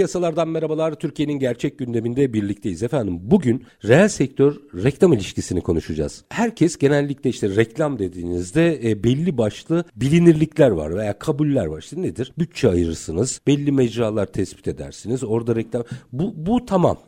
Piyasalardan merhabalar. Türkiye'nin gerçek gündeminde birlikteyiz efendim. Bugün reel sektör reklam ilişkisini konuşacağız. Herkes genellikle işte reklam dediğinizde e, belli başlı bilinirlikler var veya kabuller var. İşte nedir? Bütçe ayırırsınız, belli mecralar tespit edersiniz. Orada reklam bu bu tamam.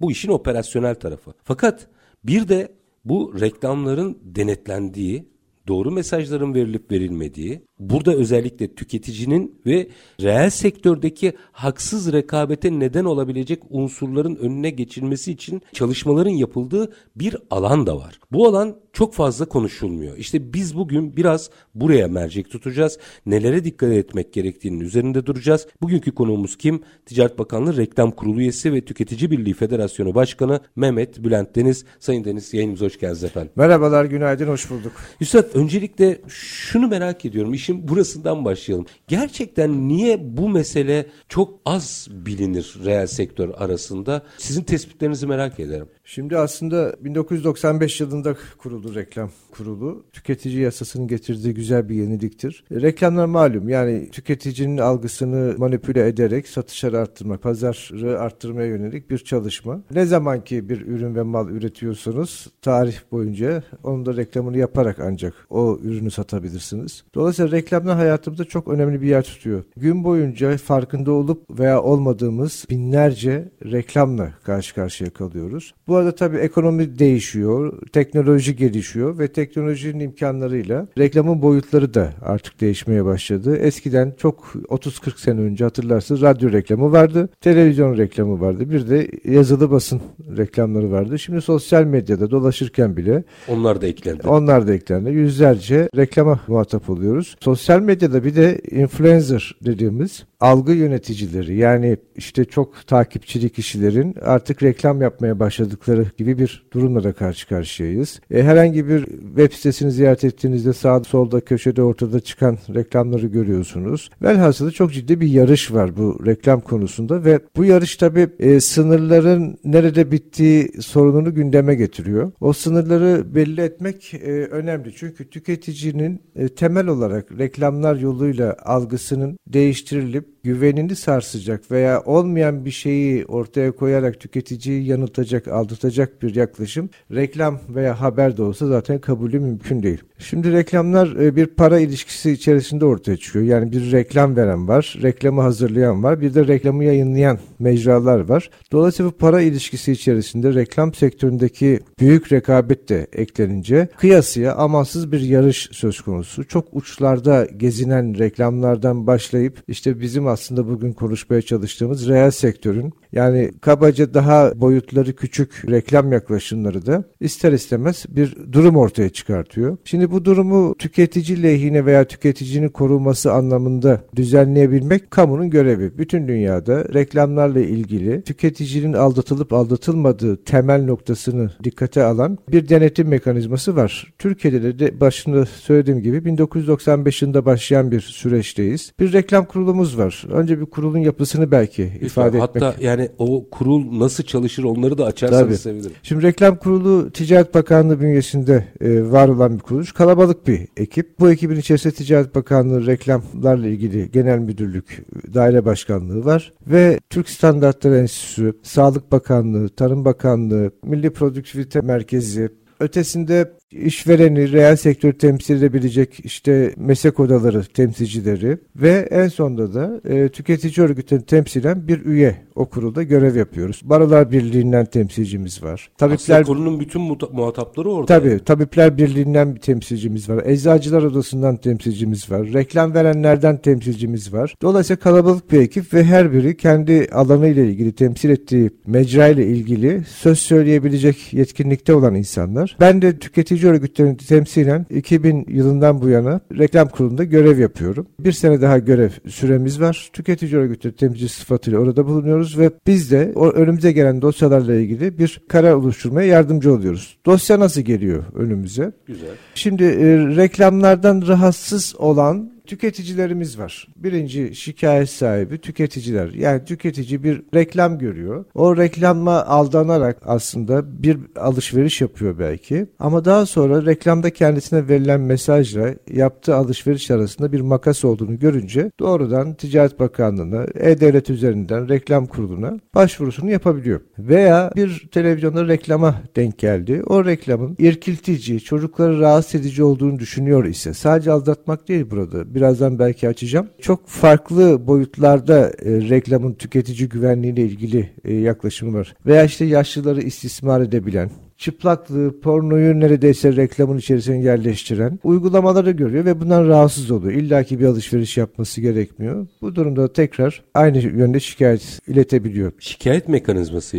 Bu işin operasyonel tarafı. Fakat bir de bu reklamların denetlendiği, doğru mesajların verilip verilmediği, burada özellikle tüketicinin ve reel sektördeki haksız rekabete neden olabilecek unsurların önüne geçilmesi için çalışmaların yapıldığı bir alan da var. Bu alan çok fazla konuşulmuyor. İşte biz bugün biraz buraya mercek tutacağız. Nelere dikkat etmek gerektiğinin üzerinde duracağız. Bugünkü konuğumuz kim? Ticaret Bakanlığı Reklam Kurulu üyesi ve Tüketici Birliği Federasyonu Başkanı Mehmet Bülent Deniz. Sayın Deniz yayınımıza hoş geldiniz efendim. Merhabalar, günaydın, hoş bulduk. Üstad öncelikle şunu merak ediyorum. İşin burasından başlayalım. Gerçekten niye bu mesele çok az bilinir reel sektör arasında? Sizin tespitlerinizi merak ederim. Şimdi aslında 1995 yılında kuruldu reklam kurulu. Tüketici yasasının getirdiği güzel bir yeniliktir. Reklamlar malum yani tüketicinin algısını manipüle ederek satışları arttırmak, pazarı arttırmaya yönelik bir çalışma. Ne zaman ki bir ürün ve mal üretiyorsanız tarih boyunca onun da reklamını yaparak ancak o ürünü satabilirsiniz. Dolayısıyla reklamlar hayatımızda çok önemli bir yer tutuyor. Gün boyunca farkında olup veya olmadığımız binlerce reklamla karşı karşıya kalıyoruz. Bu arada tabii ekonomi değişiyor, teknoloji gelişiyor ve teknolojinin imkanlarıyla reklamın boyutları da artık değişmeye başladı. Eskiden çok 30-40 sene önce hatırlarsınız radyo reklamı vardı, televizyon reklamı vardı, bir de yazılı basın reklamları vardı. Şimdi sosyal medyada dolaşırken bile onlar da eklendi. Onlar da eklendi. Yüzlerce reklama muhatap oluyoruz. Sosyal medyada bir de influencer dediğimiz algı yöneticileri yani işte çok takipçili kişilerin artık reklam yapmaya başladıkları gibi bir durumla da karşı karşıyayız. E, herhangi bir web sitesini ziyaret ettiğinizde sağda solda köşede ortada çıkan reklamları görüyorsunuz. Velhasılı çok ciddi bir yarış var bu reklam konusunda ve bu yarış tabii e, sınırların nerede bittiği sorununu gündeme getiriyor. O sınırları belli etmek e, önemli çünkü tüketicinin e, temel olarak reklamlar yoluyla algısının değiştirilip güvenini sarsacak veya olmayan bir şeyi ortaya koyarak tüketiciyi yanıltacak, aldatacak bir yaklaşım reklam veya haber de olsa zaten kabulü mümkün değil. Şimdi reklamlar e, bir para ilişkisi içerisinde ortaya çıkıyor. Yani bir reklam veren var, reklamı hazırlayan var, bir de reklamı yayınlayan mecralar var. Dolayısıyla bu para ilişkisi içerisinde reklam sektöründeki büyük rekabet de eklenince kıyasıya amansız bir yarış söz konusu. Çok uçlarda gezinen reklamlardan başlayıp işte bizim bugün konuşmaya çalıştığımız reel sektörün yani kabaca daha boyutları küçük reklam yaklaşımları da ister istemez bir durum ortaya çıkartıyor. Şimdi bu durumu tüketici lehine veya tüketicinin korunması anlamında düzenleyebilmek kamunun görevi. Bütün dünyada reklamlarla ilgili tüketicinin aldatılıp aldatılmadığı temel noktasını dikkate alan bir denetim mekanizması var. Türkiye'de de başında söylediğim gibi 1995 yılında başlayan bir süreçteyiz. Bir reklam kurulumuz var. Önce bir kurulun yapısını belki ifade Hatta etmek. Hatta yani o kurul nasıl çalışır onları da açarsanız Tabii. sevinirim. Şimdi reklam kurulu Ticaret Bakanlığı bünyesinde e, var olan bir kuruluş. Kalabalık bir ekip. Bu ekibin içerisinde Ticaret Bakanlığı reklamlarla ilgili genel müdürlük, daire başkanlığı var. Ve Türk Standartları Enstitüsü, Sağlık Bakanlığı, Tarım Bakanlığı, Milli Produktivite Merkezi, Ötesinde işvereni, reel sektör temsil edebilecek işte meslek odaları temsilcileri ve en sonunda da e, tüketici örgütünü temsilen bir üye o kurulda görev yapıyoruz. Barolar Birliği'nden temsilcimiz var. Tabipler Aslında bütün muhatapları orada. Tabii. Yani. Tabipler Birliği'nden bir temsilcimiz var. Eczacılar Odası'ndan temsilcimiz var. Reklam verenlerden temsilcimiz var. Dolayısıyla kalabalık bir ekip ve her biri kendi alanı ile ilgili temsil ettiği mecra ile ilgili söz söyleyebilecek yetkinlikte olan insanlar. Ben de tüketici örgütlerini temsilen 2000 yılından bu yana reklam kurulunda görev yapıyorum. Bir sene daha görev süremiz var. Tüketici örgütleri temsilci sıfatıyla orada bulunuyoruz ve biz de o önümüze gelen dosyalarla ilgili bir karar oluşturmaya yardımcı oluyoruz. Dosya nasıl geliyor önümüze? Güzel. Şimdi e, reklamlardan rahatsız olan tüketicilerimiz var. Birinci şikayet sahibi tüketiciler. Yani tüketici bir reklam görüyor. O reklamla aldanarak aslında bir alışveriş yapıyor belki. Ama daha sonra reklamda kendisine verilen mesajla yaptığı alışveriş arasında bir makas olduğunu görünce doğrudan Ticaret Bakanlığı'na, E-Devlet üzerinden reklam kuruluna başvurusunu yapabiliyor. Veya bir televizyonda reklama denk geldi. O reklamın irkiltici, çocukları rahatsız edici olduğunu düşünüyor ise sadece aldatmak değil burada birazdan belki açacağım. Çok farklı boyutlarda e, reklamın tüketici güvenliğiyle ilgili e, yaklaşımı var. Veya işte yaşlıları istismar edebilen, çıplaklığı, pornoyu neredeyse reklamın içerisine yerleştiren uygulamaları görüyor ve bundan rahatsız oluyor. İlla ki bir alışveriş yapması gerekmiyor. Bu durumda tekrar aynı yönde şikayet iletebiliyor. Şikayet mekanizması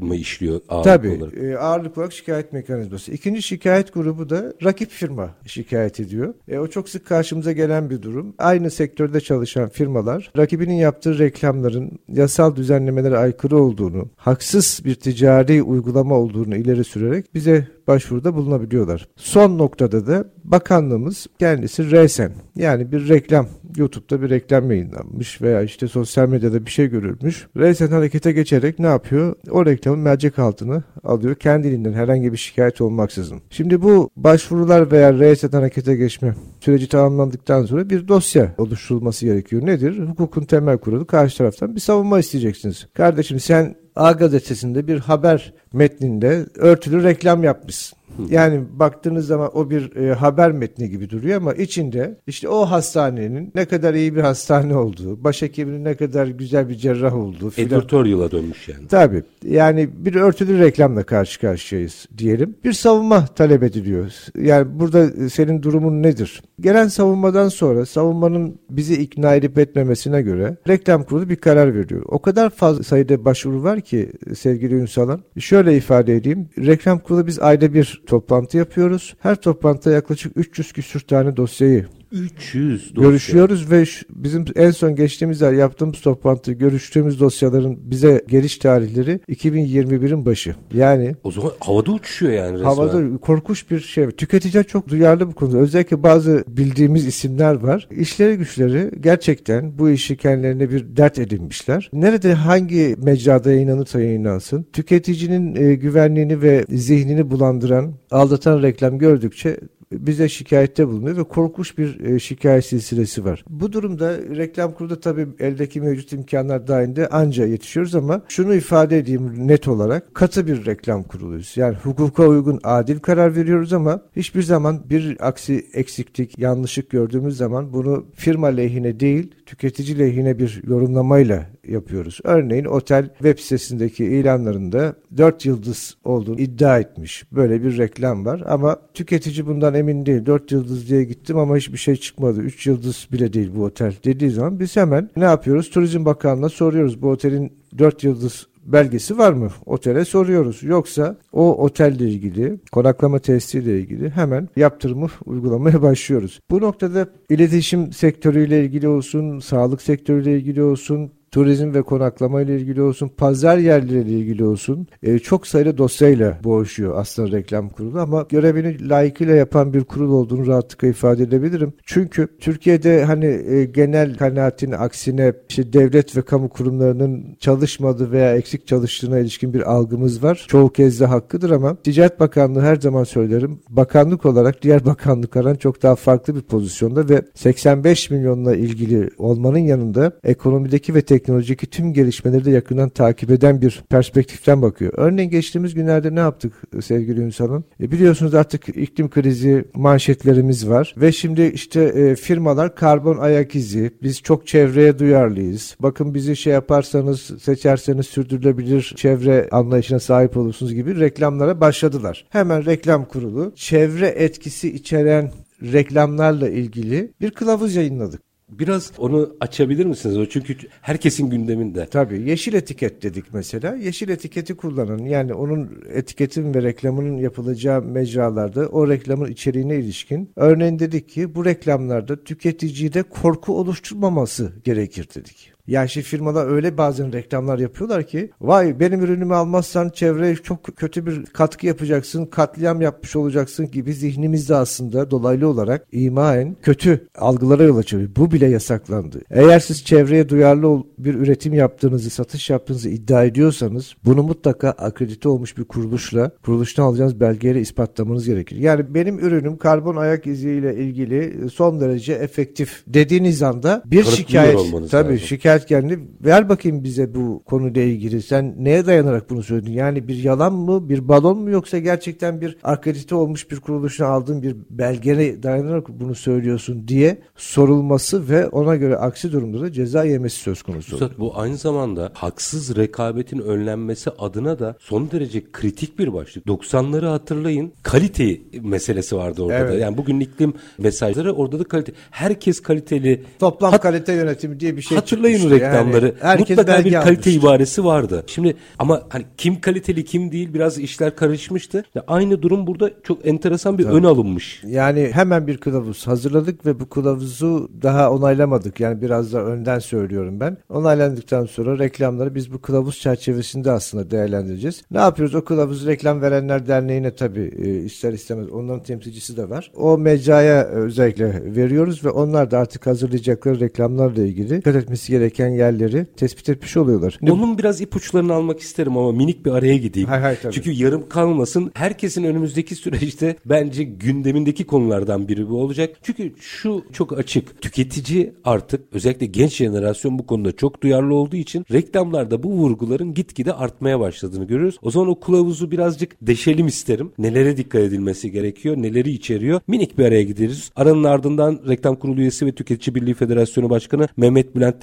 mı işliyor ağırlık Tabii, olarak? Tabii ağırlık olarak şikayet mekanizması. İkinci şikayet grubu da rakip firma şikayet ediyor. E, o çok sık karşımıza gelen bir durum. Aynı sektörde çalışan firmalar rakibinin yaptığı reklamların yasal düzenlemelere aykırı olduğunu, haksız bir ticari uygulama olduğunu ileri sürerek bize başvuruda bulunabiliyorlar. Son noktada da bakanlığımız kendisi resen yani bir reklam YouTube'da bir reklam yayınlanmış veya işte sosyal medyada bir şey görülmüş. Resen harekete geçerek ne yapıyor? O reklamın mercek altını alıyor kendiliğinden herhangi bir şikayet olmaksızın. Şimdi bu başvurular veya resen harekete geçme süreci tamamlandıktan sonra bir dosya oluşturulması gerekiyor. Nedir? Hukukun temel kuralı karşı taraftan bir savunma isteyeceksiniz. Kardeşim sen A gazetesinde bir haber metninde örtülü reklam yapmışsın. Yani baktığınız zaman o bir e, haber metni gibi duruyor ama içinde işte o hastanenin ne kadar iyi bir hastane olduğu, başhekiminin ne kadar güzel bir cerrah olduğu filan. Editorial'a dönmüş yani. Tabii. Yani bir örtülü reklamla karşı karşıyayız diyelim. Bir savunma talep ediliyor. Yani burada senin durumun nedir? Gelen savunmadan sonra savunmanın bizi ikna edip etmemesine göre reklam kurulu bir karar veriyor. O kadar fazla sayıda başvuru var ki sevgili Ünsal'ın. Şöyle ifade edeyim. Reklam kurulu biz ayda bir toplantı yapıyoruz. Her toplantıda yaklaşık 300 küsür tane dosyayı 300 dosya. Görüşüyoruz ve şu, bizim en son geçtiğimiz ay yaptığımız toplantı görüştüğümüz dosyaların bize geliş tarihleri 2021'in başı. Yani o zaman havada uçuşuyor yani resmen. Havada korkunç bir şey. Tüketiciler çok duyarlı bu konuda. Özellikle bazı bildiğimiz isimler var. İşleri güçleri gerçekten bu işi kendilerine bir dert edinmişler. Nerede hangi mecrada yayınlanırsa yayınlansın tüketicinin e, güvenliğini ve zihnini bulandıran, aldatan reklam gördükçe bize şikayette bulunuyor ve korkunç bir e, şikayet silsilesi var. Bu durumda reklam kurulu tabii eldeki mevcut imkanlar dahilinde anca yetişiyoruz ama şunu ifade edeyim net olarak katı bir reklam kuruluyuz. Yani hukuka uygun adil karar veriyoruz ama hiçbir zaman bir aksi eksiklik, yanlışlık gördüğümüz zaman bunu firma lehine değil tüketici lehine bir yorumlamayla yapıyoruz. Örneğin otel web sitesindeki ilanlarında 4 yıldız olduğunu iddia etmiş. Böyle bir reklam var ama tüketici bundan emin değil. 4 yıldız diye gittim ama hiçbir şey çıkmadı. 3 yıldız bile değil bu otel dediği zaman biz hemen ne yapıyoruz? Turizm Bakanlığı'na soruyoruz. Bu otelin 4 yıldız belgesi var mı? Otele soruyoruz. Yoksa o otelle ilgili, konaklama testiyle ilgili hemen yaptırımı uygulamaya başlıyoruz. Bu noktada iletişim sektörüyle ilgili olsun, sağlık sektörüyle ilgili olsun, turizm ve konaklama ile ilgili olsun, pazar yerleri ile ilgili olsun e, çok sayıda dosyayla boğuşuyor aslında reklam kurulu ama görevini layıkıyla yapan bir kurul olduğunu rahatlıkla ifade edebilirim. Çünkü Türkiye'de hani e, genel kanaatin aksine işte devlet ve kamu kurumlarının çalışmadığı veya eksik çalıştığına ilişkin bir algımız var. Çoğu kez de hakkıdır ama Ticaret Bakanlığı her zaman söylerim bakanlık olarak diğer bakanlıklardan çok daha farklı bir pozisyonda ve 85 milyonla ilgili olmanın yanında ekonomideki ve tek teknolojideki tüm gelişmeleri de yakından takip eden bir perspektiften bakıyor. Örneğin geçtiğimiz günlerde ne yaptık sevgili Ünsal'ın? E biliyorsunuz artık iklim krizi manşetlerimiz var ve şimdi işte e, firmalar karbon ayak izi, biz çok çevreye duyarlıyız. Bakın bizi şey yaparsanız, seçerseniz sürdürülebilir çevre anlayışına sahip olursunuz gibi reklamlara başladılar. Hemen reklam kurulu çevre etkisi içeren reklamlarla ilgili bir kılavuz yayınladık. Biraz onu açabilir misiniz? O çünkü herkesin gündeminde. Tabii yeşil etiket dedik mesela. Yeşil etiketi kullanın. Yani onun etiketin ve reklamının yapılacağı mecralarda o reklamın içeriğine ilişkin. Örneğin dedik ki bu reklamlarda tüketicide korku oluşturmaması gerekir dedik. Ya şimdi firmalar öyle bazen reklamlar yapıyorlar ki vay benim ürünümü almazsan çevreye çok kötü bir katkı yapacaksın, katliam yapmış olacaksın gibi zihnimizde aslında dolaylı olarak imaen kötü algılara yol açıyor. Bu bile yasaklandı. Eğer siz çevreye duyarlı bir üretim yaptığınızı, satış yaptığınızı iddia ediyorsanız bunu mutlaka akredite olmuş bir kuruluşla, kuruluştan alacağınız belgeyle ispatlamanız gerekir. Yani benim ürünüm karbon ayak iziyle ilgili son derece efektif dediğiniz anda bir Kanıtlıyor şikayet tabii lazım. şikayet geldi. Ver bakayım bize bu konuyla ilgili. Sen neye dayanarak bunu söyledin? Yani bir yalan mı, bir balon mu yoksa gerçekten bir akredite olmuş bir kuruluşuna aldığın bir belgene dayanarak bunu söylüyorsun diye sorulması ve ona göre aksi durumda da ceza yemesi söz konusu. Üstad bu aynı zamanda haksız rekabetin önlenmesi adına da son derece kritik bir başlık. 90'ları hatırlayın. Kalite meselesi vardı orada Evet. da. Yani bugün iklim mesajları orada da kalite. Herkes kaliteli. Toplam Hat- kalite yönetimi diye bir şey Hatırlayın çıkmıştı. reklamları. Yani Mutlaka bir kalite almıştı. ibaresi vardı. Şimdi ama hani kim kaliteli kim değil biraz işler karışmıştı. Ve aynı durum burada çok enteresan bir ön alınmış. Yani hemen bir kılavuz hazırladık ve bu kılavuzu daha onaylamadık. Yani biraz da önden söylüyorum ben. Onaylandıktan sonra reklamları biz bu kılavuz çerçevesinde aslında değerlendireceğiz. Ne yapıyoruz? O kılavuzu Reklam Verenler Derneği'ne tabii e, ister istemez onların temsilcisi de var. O mecraya özellikle veriyoruz ve onlar da artık hazırlayacakları reklamlarla ilgili dikkat etmesi gereken yerleri tespit etmiş oluyorlar. Onun biraz ipuçlarını almak isterim ama minik bir araya gideyim. Hay hay tabii. Çünkü yarım kalmasın. Herkesin önümüzdeki süreçte bence gündemindeki konulardan biri bu olacak. Çünkü şu çok açık. Tüketici artık özellikle genç jenerasyon bu konuda çok duyarlı olduğu için reklamlarda bu vurguların gitgide artmaya başladığını görüyoruz. O zaman o kılavuzu birazcık deşelim isterim. Nelere dikkat edilmesi gerekiyor, neleri içeriyor. Minik bir araya gideriz. Aranın ardından Reklam Kurulu üyesi ve Tüketici Birliği Federasyonu Başkanı Mehmet Bülent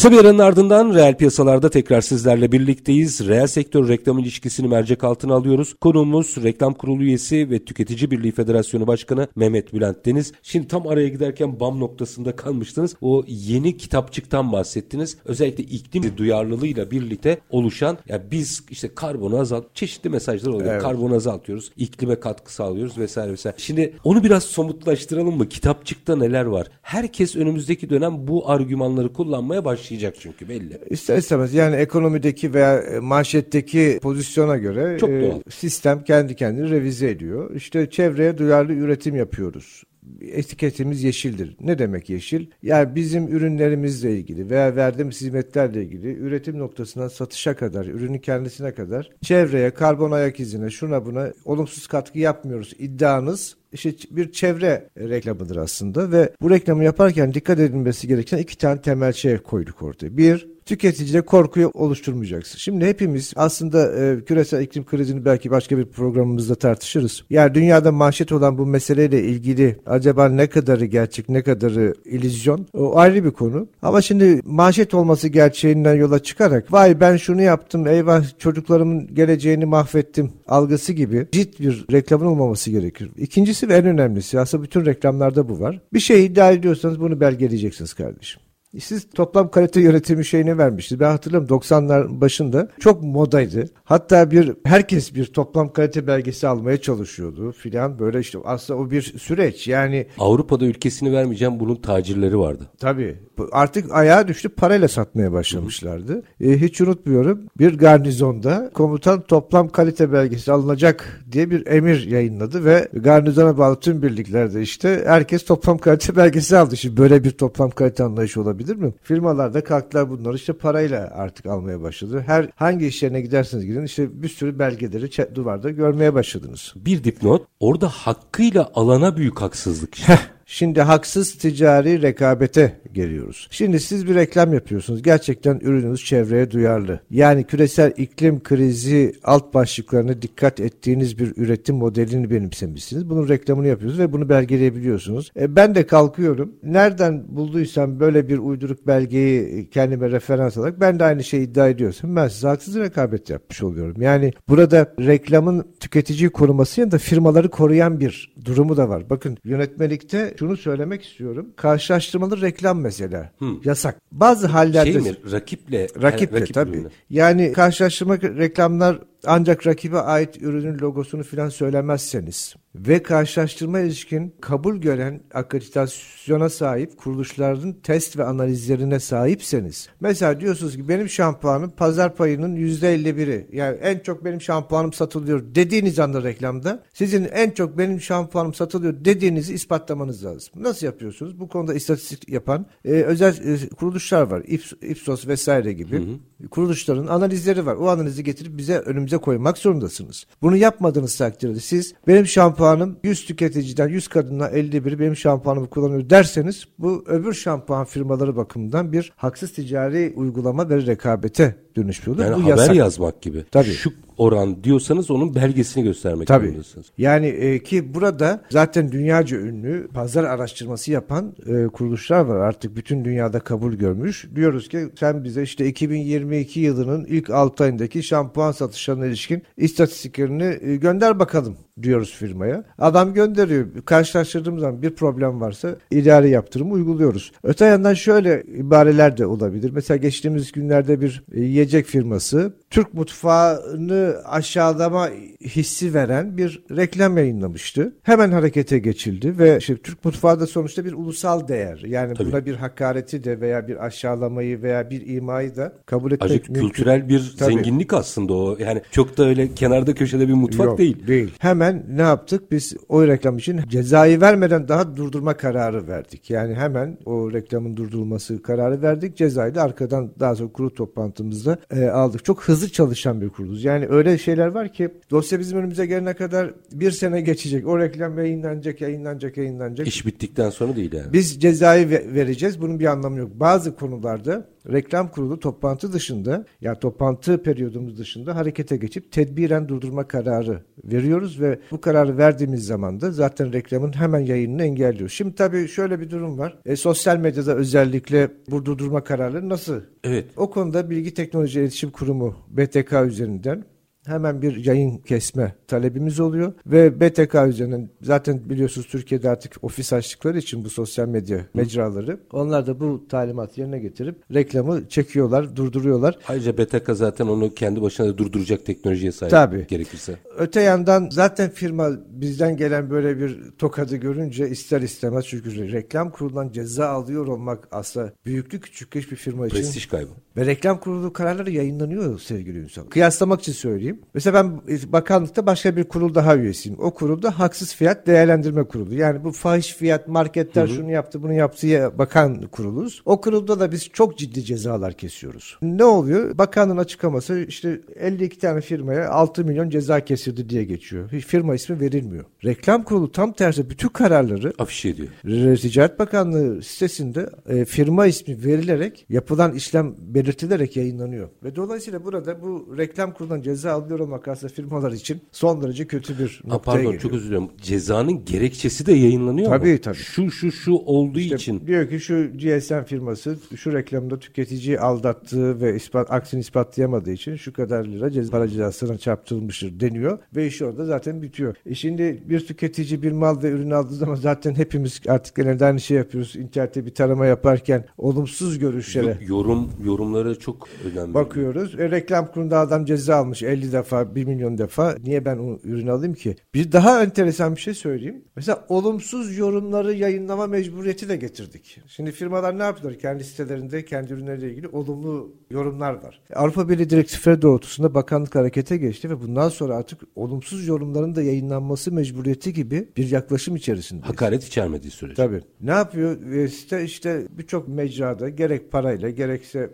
Kısa bir aranın ardından reel piyasalarda tekrar sizlerle birlikteyiz. Reel sektör reklam ilişkisini mercek altına alıyoruz. Konuğumuz Reklam Kurulu üyesi ve Tüketici Birliği Federasyonu Başkanı Mehmet Bülent Deniz. Şimdi tam araya giderken BAM noktasında kalmıştınız. O yeni kitapçıktan bahsettiniz. Özellikle iklim duyarlılığıyla birlikte oluşan ya biz işte karbonu azalt çeşitli mesajlar oluyor. Evet. Karbonu azaltıyoruz. iklime katkı sağlıyoruz vesaire vesaire. Şimdi onu biraz somutlaştıralım mı? Kitapçıkta neler var? Herkes önümüzdeki dönem bu argümanları kullanmaya başlayacak çünkü belli. İster istemez yani ekonomideki veya e, manşetteki pozisyona göre Çok e, doğal. sistem kendi kendini revize ediyor. İşte çevreye duyarlı üretim yapıyoruz. Etiketimiz yeşildir. Ne demek yeşil? Yani bizim ürünlerimizle ilgili veya verdiğimiz hizmetlerle ilgili üretim noktasından satışa kadar, ürünün kendisine kadar çevreye, karbon ayak izine, şuna buna olumsuz katkı yapmıyoruz. İddianız işte bir çevre reklamıdır aslında ve bu reklamı yaparken dikkat edilmesi gereken iki tane temel şey koyduk ortaya. Bir, tüketicide korkuyu oluşturmayacaksın. Şimdi hepimiz aslında e, küresel iklim krizini belki başka bir programımızda tartışırız. Yani dünyada manşet olan bu meseleyle ilgili acaba ne kadarı gerçek ne kadarı illüzyon o ayrı bir konu. Ama şimdi manşet olması gerçeğinden yola çıkarak vay ben şunu yaptım eyvah çocuklarımın geleceğini mahvettim algısı gibi ciddi bir reklamın olmaması gerekir. İkincisi ve en önemlisi aslında bütün reklamlarda bu var. Bir şey iddia ediyorsanız bunu belgeleyeceksiniz kardeşim. Siz toplam kalite yönetimi şeyini vermiştiniz. Ben hatırlıyorum 90'lar başında çok modaydı. Hatta bir herkes bir toplam kalite belgesi almaya çalışıyordu filan böyle işte aslında o bir süreç. Yani Avrupa'da ülkesini vermeyeceğim bunun tacirleri vardı. Tabii. Artık ayağa düştü parayla satmaya başlamışlardı. E, hiç unutmuyorum. Bir garnizonda komutan toplam kalite belgesi alınacak diye bir emir yayınladı ve garnizona bağlı tüm birliklerde işte herkes toplam kalite belgesi aldı. Şimdi böyle bir toplam kalite anlayışı olabilir mi? Firmalar da kalktılar bunları işte parayla artık almaya başladı. Her hangi iş yerine giderseniz gidin işte bir sürü belgeleri duvarda görmeye başladınız. Bir dipnot orada hakkıyla alana büyük haksızlık işte. Şimdi haksız ticari rekabete geliyoruz. Şimdi siz bir reklam yapıyorsunuz. Gerçekten ürününüz çevreye duyarlı. Yani küresel iklim krizi alt başlıklarına dikkat ettiğiniz bir üretim modelini benimsemişsiniz. Bunun reklamını yapıyorsunuz ve bunu belgeleyebiliyorsunuz. E, ben de kalkıyorum. Nereden bulduysam böyle bir uyduruk belgeyi kendime referans alarak ben de aynı şeyi iddia ediyorsam ben size haksız rekabet yapmış oluyorum. Yani burada reklamın tüketiciyi koruması ya da firmaları koruyan bir durumu da var. Bakın yönetmelikte şunu söylemek istiyorum. Karşılaştırmalı reklam mesela. Hı. Yasak. Bazı hallerde... Şey mi? Rakiple. Rakiple rakip tabii. ürünü. Yani karşılaştırma reklamlar ancak rakibe ait ürünün logosunu filan söylemezseniz ve karşılaştırma ilişkin kabul gören akreditasyona sahip kuruluşların test ve analizlerine sahipseniz mesela diyorsunuz ki benim şampuanım pazar payının %51'i yani en çok benim şampuanım satılıyor dediğiniz anda reklamda sizin en çok benim şampuanım satılıyor dediğinizi ispatlamanız lazım. Nasıl yapıyorsunuz? Bu konuda istatistik yapan e, özel e, kuruluşlar var. Ips, Ipsos vesaire gibi kuruluşların analizleri var. O analizi getirip bize önümüze koymak zorundasınız. Bunu yapmadığınız takdirde siz benim şampuanım 100 tüketiciden 100 kadından 51'i benim şampuanımı kullanıyor derseniz bu öbür şampuan firmaları bakımından bir haksız ticari uygulama ve rekabete dönüşüyordur. Yani bu haber yasak. yazmak gibi. Tabii. Şu oran diyorsanız onun belgesini göstermek Tabii. zorundasınız. Yani e, ki burada zaten dünyaca ünlü pazar araştırması yapan e, kuruluşlar var. Artık bütün dünyada kabul görmüş. Diyoruz ki sen bize işte 2022 yılının ilk 6 ayındaki şampuan satışlarına ilişkin istatistiklerini e, gönder bakalım diyoruz firmaya. Adam gönderiyor. Karşılaştırdığımız zaman bir problem varsa idari yaptırımı uyguluyoruz. Öte yandan şöyle ibareler de olabilir. Mesela geçtiğimiz günlerde bir e, yiyecek firması Türk mutfağını aşağılama hissi veren bir reklam yayınlamıştı. Hemen harekete geçildi ve işte Türk mutfağı da sonuçta bir ulusal değer. Yani Tabii. buna bir hakareti de veya bir aşağılamayı veya bir imayı da kabul etmek Acık mümkün. kültürel bir Tabii. zenginlik aslında o. Yani çok da öyle kenarda köşede bir mutfak Yok, değil. Değil. Hemen ne yaptık? Biz o reklam için cezayı vermeden daha durdurma kararı verdik. Yani hemen o reklamın durdurulması kararı verdik. Cezayı da arkadan daha sonra kurul toplantımızda e, aldık. Çok hızlı çalışan bir kuruluz. Yani öyle şeyler var ki dosya bizim önümüze gelene kadar bir sene geçecek. O reklam yayınlanacak, yayınlanacak, yayınlanacak. İş bittikten sonra değil yani. Biz cezayı ve- vereceğiz. Bunun bir anlamı yok. Bazı konularda reklam kurulu toplantı dışında ya toplantı periyodumuz dışında harekete geçip tedbiren durdurma kararı veriyoruz ve bu kararı verdiğimiz zaman da zaten reklamın hemen yayınını engelliyoruz. Şimdi tabii şöyle bir durum var. E, sosyal medyada özellikle bu durdurma kararları nasıl? Evet. O konuda Bilgi Teknoloji İletişim Kurumu BTK üzerinden hemen bir yayın kesme talebimiz oluyor ve BTK üzerinden zaten biliyorsunuz Türkiye'de artık ofis açtıkları için bu sosyal medya mecraları onlar da bu talimatı yerine getirip reklamı çekiyorlar, durduruyorlar. Ayrıca BTK zaten onu kendi başına da durduracak teknolojiye sahip Tabii. gerekirse. Öte yandan zaten firma bizden gelen böyle bir tokadı görünce ister istemez çünkü reklam kurulundan ceza alıyor olmak aslında büyüklü küçük hiçbir firma için Prestij kaybı. Ve reklam kurulu kararları yayınlanıyor sevgili Ünsal. Kıyaslamak için söyleyeyim. Mesela ben bakanlıkta başka bir kurul daha üyesiyim. O kurulda haksız fiyat değerlendirme kurulu. Yani bu fahiş fiyat marketler şunu yaptı bunu yaptı diye bakan kuruluz. O kurulda da biz çok ciddi cezalar kesiyoruz. Ne oluyor? Bakanın açıklaması işte 52 tane firmaya 6 milyon ceza kesildi diye geçiyor. Hiç firma ismi verilmiyor. Reklam kurulu tam tersi bütün kararları Afişe ediyor. Ticaret Bakanlığı sitesinde e, firma ismi verilerek yapılan işlem belirtilerek yayınlanıyor. Ve dolayısıyla burada bu reklam kurulundan ceza alınıyor olmak aslında firmalar için son derece kötü bir Ha, noktaya pardon geliyor. çok özür diliyorum. Cezanın gerekçesi de yayınlanıyor mu? Tabii, tabii. Şu şu şu olduğu İşte için. Diyor ki şu GSM firması şu reklamda tüketiciyi aldattığı ve ispat, aksini ispatlayamadığı için şu kadar lira ceza, para cezasına çarptırılmıştır deniyor ve iş orada zaten bitiyor. E şimdi bir tüketici bir mal ve ürün aldığı zaman zaten hepimiz artık genelde aynı şey yapıyoruz. İnternette bir tarama yaparken olumsuz görüşlere Yo- Yorum yorumları çok önemli. bakıyoruz. E, reklam kurunda adam ceza almış 50 defa 1 milyon defa. Niye ben o ürünü alayım ki? Bir daha enteresan bir şey söyleyeyim. Mesela olumsuz yorumları yayınlama mecburiyeti de getirdik. Şimdi firmalar ne yapıyorlar? Kendi sitelerinde kendi ürünleriyle ilgili olumlu yorumlar var. Avrupa Birliği direktifleri doğrultusunda bakanlık harekete geçti ve bundan sonra artık olumsuz yorumların da yayınlanması mecburiyeti gibi bir yaklaşım içerisinde. Hakaret içermediği sürece. Tabii. Ne yapıyor? E, site işte birçok mecrada gerek parayla gerekse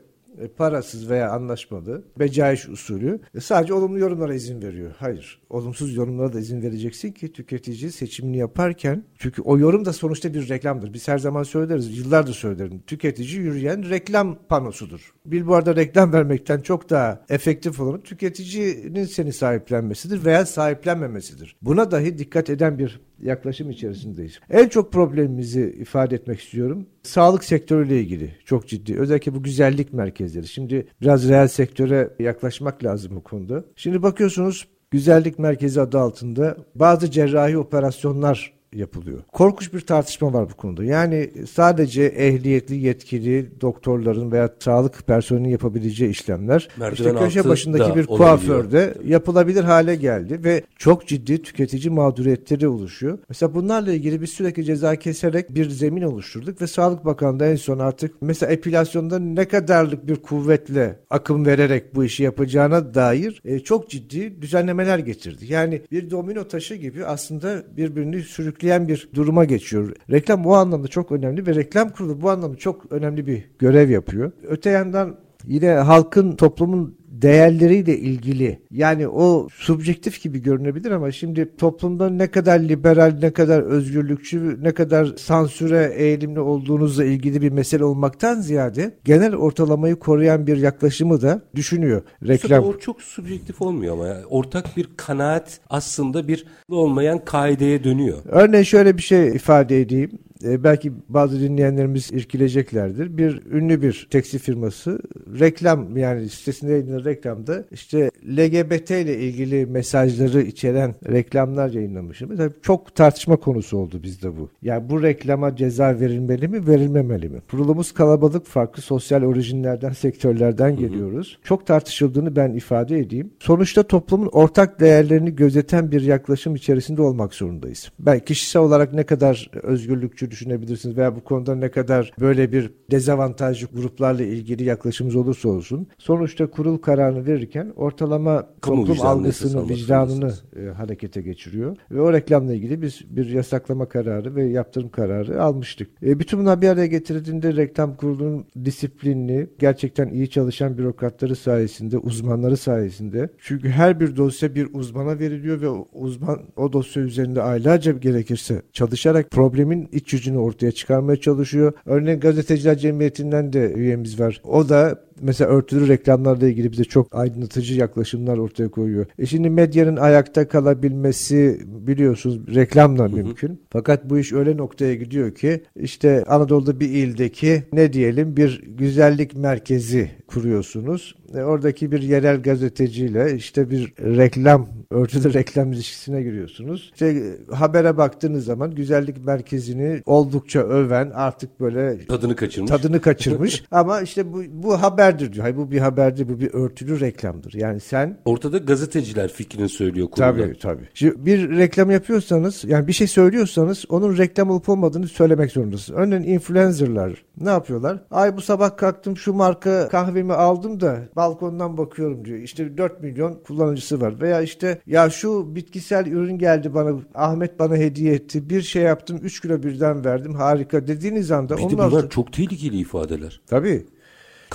parasız veya anlaşmalı becaiş usulü e, sadece olumlu yorumlara izin veriyor. Hayır. Olumsuz yorumlara da izin vereceksin ki tüketici seçimini yaparken çünkü o yorum da sonuçta bir reklamdır. Biz her zaman söyleriz. Yıllardır söylerim. Tüketici yürüyen reklam panosudur. Billboard'a reklam vermekten çok daha efektif olanı tüketicinin seni sahiplenmesidir veya sahiplenmemesidir. Buna dahi dikkat eden bir yaklaşım içerisindeyiz. En çok problemimizi ifade etmek istiyorum. Sağlık sektörüyle ilgili çok ciddi. Özellikle bu güzellik merkezleri. Şimdi biraz reel sektöre yaklaşmak lazım bu konuda. Şimdi bakıyorsunuz güzellik merkezi adı altında bazı cerrahi operasyonlar yapılıyor. Korkunç bir tartışma var bu konuda. Yani sadece ehliyetli, yetkili doktorların veya sağlık personelinin yapabileceği işlemler Merdiven işte köşe başındaki da bir kuaförde yapılabilir hale geldi ve çok ciddi tüketici mağduriyetleri oluşuyor. Mesela bunlarla ilgili biz sürekli ceza keserek bir zemin oluşturduk ve Sağlık Bakanlığı en son artık mesela epilasyonda ne kadarlık bir kuvvetle akım vererek bu işi yapacağına dair e, çok ciddi düzenlemeler getirdi. Yani bir domino taşı gibi aslında birbirini sürükleyen bir duruma geçiyor. Reklam o anlamda çok önemli ve reklam kurulu bu anlamda çok önemli bir görev yapıyor. Öte yandan yine halkın toplumun değerleriyle ilgili yani o subjektif gibi görünebilir ama şimdi toplumda ne kadar liberal, ne kadar özgürlükçü, ne kadar sansüre eğilimli olduğunuzla ilgili bir mesele olmaktan ziyade genel ortalamayı koruyan bir yaklaşımı da düşünüyor reklam. O çok subjektif olmuyor ama ya. ortak bir kanaat aslında bir olmayan kaideye dönüyor. Örneğin şöyle bir şey ifade edeyim. E, belki bazı dinleyenlerimiz irkileceklerdir. Bir ünlü bir tekstil firması reklam yani sitesinde yayınlanan reklamda işte LGBT ile ilgili mesajları içeren reklamlar yayınlamış. Mesela çok tartışma konusu oldu bizde bu. Yani bu reklama ceza verilmeli mi verilmemeli mi? Kurulumuz kalabalık farklı sosyal orijinlerden sektörlerden geliyoruz. Çok tartışıldığını ben ifade edeyim. Sonuçta toplumun ortak değerlerini gözeten bir yaklaşım içerisinde olmak zorundayız. Ben kişisel olarak ne kadar özgürlükçü düşünebilirsiniz veya bu konuda ne kadar böyle bir dezavantajlı gruplarla ilgili yaklaşımımız olursa olsun sonuçta kurul kararını verirken ortalama Kamu toplum vicdanını algısını, vicdanını e, harekete geçiriyor. Ve o reklamla ilgili biz bir yasaklama kararı ve yaptırım kararı almıştık. E, bütün bunlar bir araya getirildiğinde reklam kurulunun disiplinli, gerçekten iyi çalışan bürokratları sayesinde, uzmanları sayesinde. Çünkü her bir dosya bir uzmana veriliyor ve o uzman o dosya üzerinde aylarca gerekirse çalışarak problemin iç yüzünü ortaya çıkarmaya çalışıyor. Örneğin Gazeteciler Cemiyeti'nden de üyemiz var. O da mesela örtülü reklamlarla ilgili bize çok aydınlatıcı yaklaşımlar ortaya koyuyor. E şimdi medyanın ayakta kalabilmesi biliyorsunuz reklamla mümkün. Fakat bu iş öyle noktaya gidiyor ki işte Anadolu'da bir ildeki ne diyelim bir güzellik merkezi kuruyorsunuz. E, oradaki bir yerel gazeteciyle işte bir reklam, örtülü reklam ilişkisine giriyorsunuz. İşte e, habere baktığınız zaman güzellik merkezini oldukça öven artık böyle Tadını kaçırmış. tadını kaçırmış. Ama işte bu, bu haberdir diyor. Hayır bu bir haberdir, bu bir örtülü reklamdır. Yani sen Ortada gazeteciler fikrini söylüyor kurumda. Tabii tabii. Şimdi bir reklam yapıyorsanız yani bir şey söylüyorsanız onun reklam olup olmadığını söylemek zorundasınız. Örneğin influencerlar ne yapıyorlar? Ay bu sabah kalktım şu marka kahvemi aldım da balkondan bakıyorum diyor. İşte 4 milyon kullanıcısı var. Veya işte ya şu bitkisel ürün geldi bana Ahmet bana hediye etti. Bir şey yaptım 3 kilo birden verdim harika dediğiniz anda Bir de bunlar altı- çok tehlikeli ifadeler. Tabii.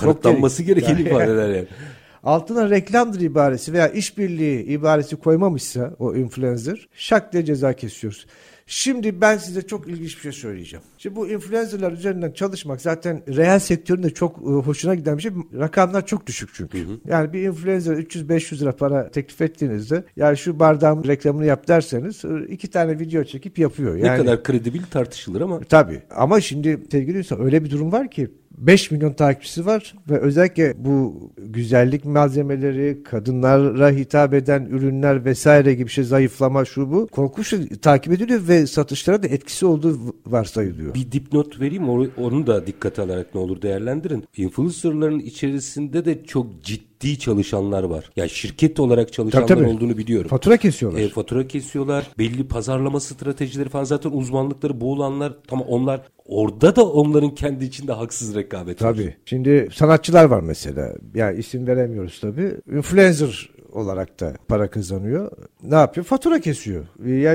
Kanıtlanması gerek- gereken ifadeler yani. altına reklamdır ibaresi veya işbirliği ibaresi koymamışsa o influencer şak diye ceza kesiyoruz. Şimdi ben size çok ilginç bir şey söyleyeceğim. Şimdi bu influencerlar üzerinden çalışmak zaten reel sektöründe çok e, hoşuna giden bir şey. Rakamlar çok düşük çünkü. Hı hı. Yani bir influencer 300-500 lira para teklif ettiğinizde yani şu bardağın reklamını yap derseniz e, iki tane video çekip yapıyor. Yani, ne kadar kredibil tartışılır ama. Tabii ama şimdi sevgili insan öyle bir durum var ki 5 milyon takipçisi var ve özellikle bu güzellik malzemeleri, kadınlara hitap eden ürünler vesaire gibi şey zayıflama şu bu korkunç takip ediliyor ve satışlara da etkisi olduğu varsayılıyor. Bir dipnot vereyim onu da dikkate alarak ne olur değerlendirin. Influencerların içerisinde de çok ciddi çalışanlar var. Yani şirket olarak çalışanlar tabii, tabii. olduğunu biliyorum. Fatura kesiyorlar. E, fatura kesiyorlar. Belli pazarlama stratejileri falan zaten uzmanlıkları bu olanlar tamam onlar orada da onların kendi içinde haksız rekabet tabii. var. Tabii. Şimdi sanatçılar var mesela. Yani isim veremiyoruz tabii. Influencer olarak da para kazanıyor. Ne yapıyor? Fatura kesiyor.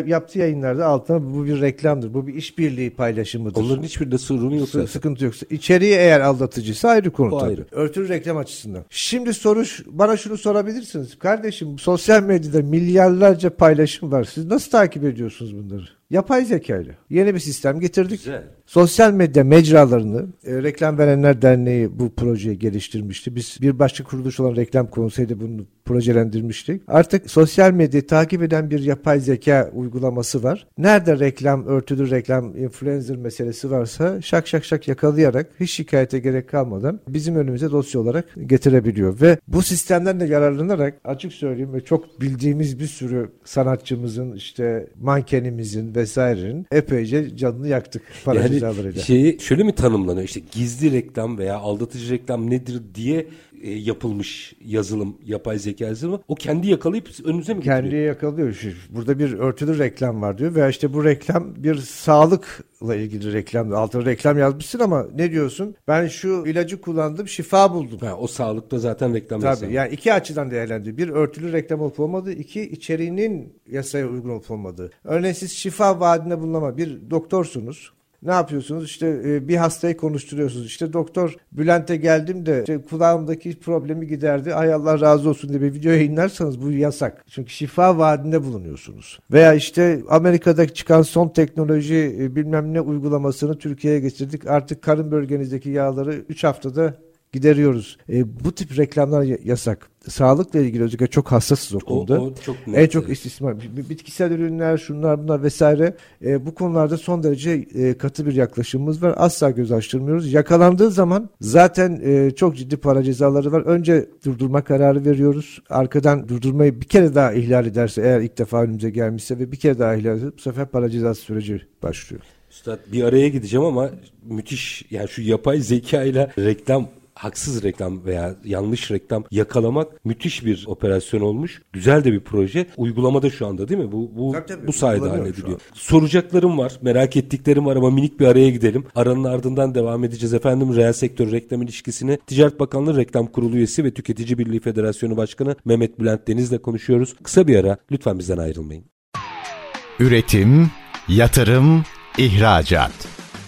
Yaptığı yayınlarda altına bu bir reklamdır. Bu bir işbirliği paylaşımıdır. Onların hiçbirinde sorunu yok. S- sıkıntı yok. İçeriği eğer aldatıcıysa ayrı konu o tabii. Ayrı. Örtülü reklam açısından. Şimdi soru bana şunu sorabilirsiniz. Kardeşim sosyal medyada milyarlarca paylaşım var. Siz nasıl takip ediyorsunuz bunları? Yapay zeka ile yeni bir sistem getirdik. Güzel. Sosyal medya mecralarını e, Reklam Verenler Derneği bu projeyi geliştirmişti. Biz bir başka kuruluş olan Reklam Konseyi'de bunu projelendirmiştik. Artık sosyal medyayı takip eden bir yapay zeka uygulaması var. Nerede reklam, örtülü reklam, influencer meselesi varsa şak şak şak yakalayarak hiç şikayete gerek kalmadan bizim önümüze dosya olarak getirebiliyor. Ve bu sistemden de yararlanarak açık söyleyeyim ve çok bildiğimiz bir sürü sanatçımızın işte mankenimizin vesairenin epeyce canını yaktık para yani. Şeyi şöyle mi tanımlanıyor işte gizli reklam veya aldatıcı reklam nedir diye e, yapılmış yazılım, yapay zeka yazılımı o kendi yakalayıp önünüze mi getiriyor? Kendi yakalıyor. Burada bir örtülü reklam var diyor veya işte bu reklam bir sağlıkla ilgili reklam. Altına reklam yazmışsın ama ne diyorsun? Ben şu ilacı kullandım, şifa buldum. Ha, o sağlıkta zaten reklam Tabii yani iki açıdan değerlendiriyor. Bir örtülü reklam olup olmadığı, iki içeriğinin yasaya uygun olup olmadığı. Örneğin siz şifa vaadinde bulunama bir doktorsunuz. Ne yapıyorsunuz? İşte e, bir hastayı konuşturuyorsunuz. İşte doktor Bülent'e geldim de işte kulağımdaki problemi giderdi. Ay Allah razı olsun diye bir video yayınlarsanız bu yasak. Çünkü şifa vaadinde bulunuyorsunuz. Veya işte Amerika'da çıkan son teknoloji e, bilmem ne uygulamasını Türkiye'ye getirdik. Artık karın bölgenizdeki yağları 3 haftada gideriyoruz. E, bu tip reklamlar yasak. Sağlıkla ilgili özellikle çok hassasız o konuda. O, o çok net. En çok istismar. Bitkisel ürünler, şunlar bunlar vesaire. E, bu konularda son derece e, katı bir yaklaşımımız var. Asla göz açtırmıyoruz. Yakalandığı zaman zaten e, çok ciddi para cezaları var. Önce durdurma kararı veriyoruz. Arkadan durdurmayı bir kere daha ihlal ederse eğer ilk defa önümüze gelmişse ve bir kere daha ihlal ederse bu sefer para cezası süreci başlıyor. Üstad bir araya gideceğim ama müthiş yani şu yapay zeka ile reklam haksız reklam veya yanlış reklam yakalamak müthiş bir operasyon olmuş. Güzel de bir proje. Uygulamada şu anda değil mi? Bu bu tabii, tabii, bu sayede hallediliyor. Soracaklarım var, merak ettiklerim var ama minik bir araya gidelim. Aranın ardından devam edeceğiz efendim. Reel sektör reklam ilişkisini Ticaret Bakanlığı Reklam Kurulu üyesi ve Tüketici Birliği Federasyonu Başkanı Mehmet Bülent Deniz'le konuşuyoruz. Kısa bir ara. Lütfen bizden ayrılmayın. Üretim, yatırım, ihracat.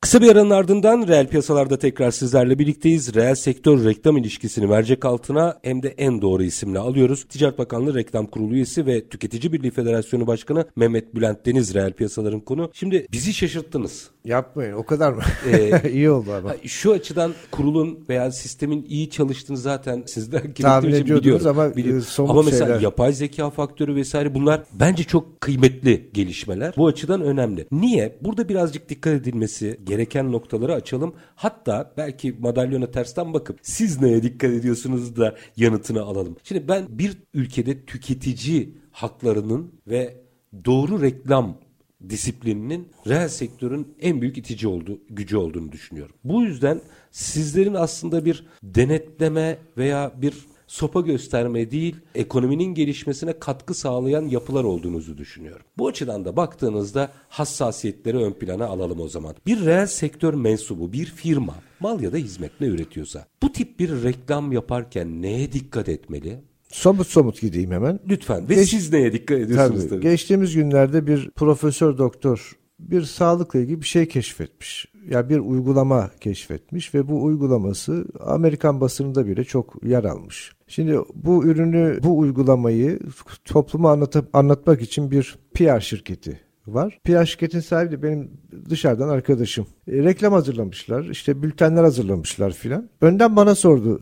Kısa bir aranın ardından reel piyasalarda tekrar sizlerle birlikteyiz. Reel sektör reklam ilişkisini mercek altına hem de en doğru isimle alıyoruz. Ticaret Bakanlığı Reklam Kurulu üyesi ve Tüketici Birliği Federasyonu Başkanı Mehmet Bülent Deniz reel piyasaların konu. Şimdi bizi şaşırttınız. Yapmayın o kadar mı? Ee, iyi oldu ama. Şu açıdan kurulun veya sistemin iyi çalıştığını zaten sizden tahmin ediyordunuz ama biliyorum. Ama mesela şeyler... yapay zeka faktörü vesaire bunlar bence çok kıymetli gelişmeler. Bu açıdan önemli. Niye? Burada birazcık dikkat edilmesi gereken noktaları açalım. Hatta belki madalyona tersten bakıp siz neye dikkat ediyorsunuz da yanıtını alalım. Şimdi ben bir ülkede tüketici haklarının ve doğru reklam disiplininin reel sektörün en büyük itici olduğu, gücü olduğunu düşünüyorum. Bu yüzden sizlerin aslında bir denetleme veya bir sopa gösterme değil, ekonominin gelişmesine katkı sağlayan yapılar olduğunuzu düşünüyorum. Bu açıdan da baktığınızda hassasiyetleri ön plana alalım o zaman. Bir reel sektör mensubu, bir firma mal ya da hizmet ne üretiyorsa bu tip bir reklam yaparken neye dikkat etmeli? Somut somut gideyim hemen. Lütfen. Ve Geç- siz neye dikkat ediyorsunuz Tabii. tabii. Geçtiğimiz günlerde bir profesör doktor bir sağlıkla ilgili bir şey keşfetmiş. Ya bir uygulama keşfetmiş ve bu uygulaması Amerikan basınında bile çok yer almış. Şimdi bu ürünü, bu uygulamayı topluma anlatıp anlatmak için bir PR şirketi var. PR şirketin sahibi de benim dışarıdan arkadaşım. E, reklam hazırlamışlar, işte bültenler hazırlamışlar filan. Önden bana sordu.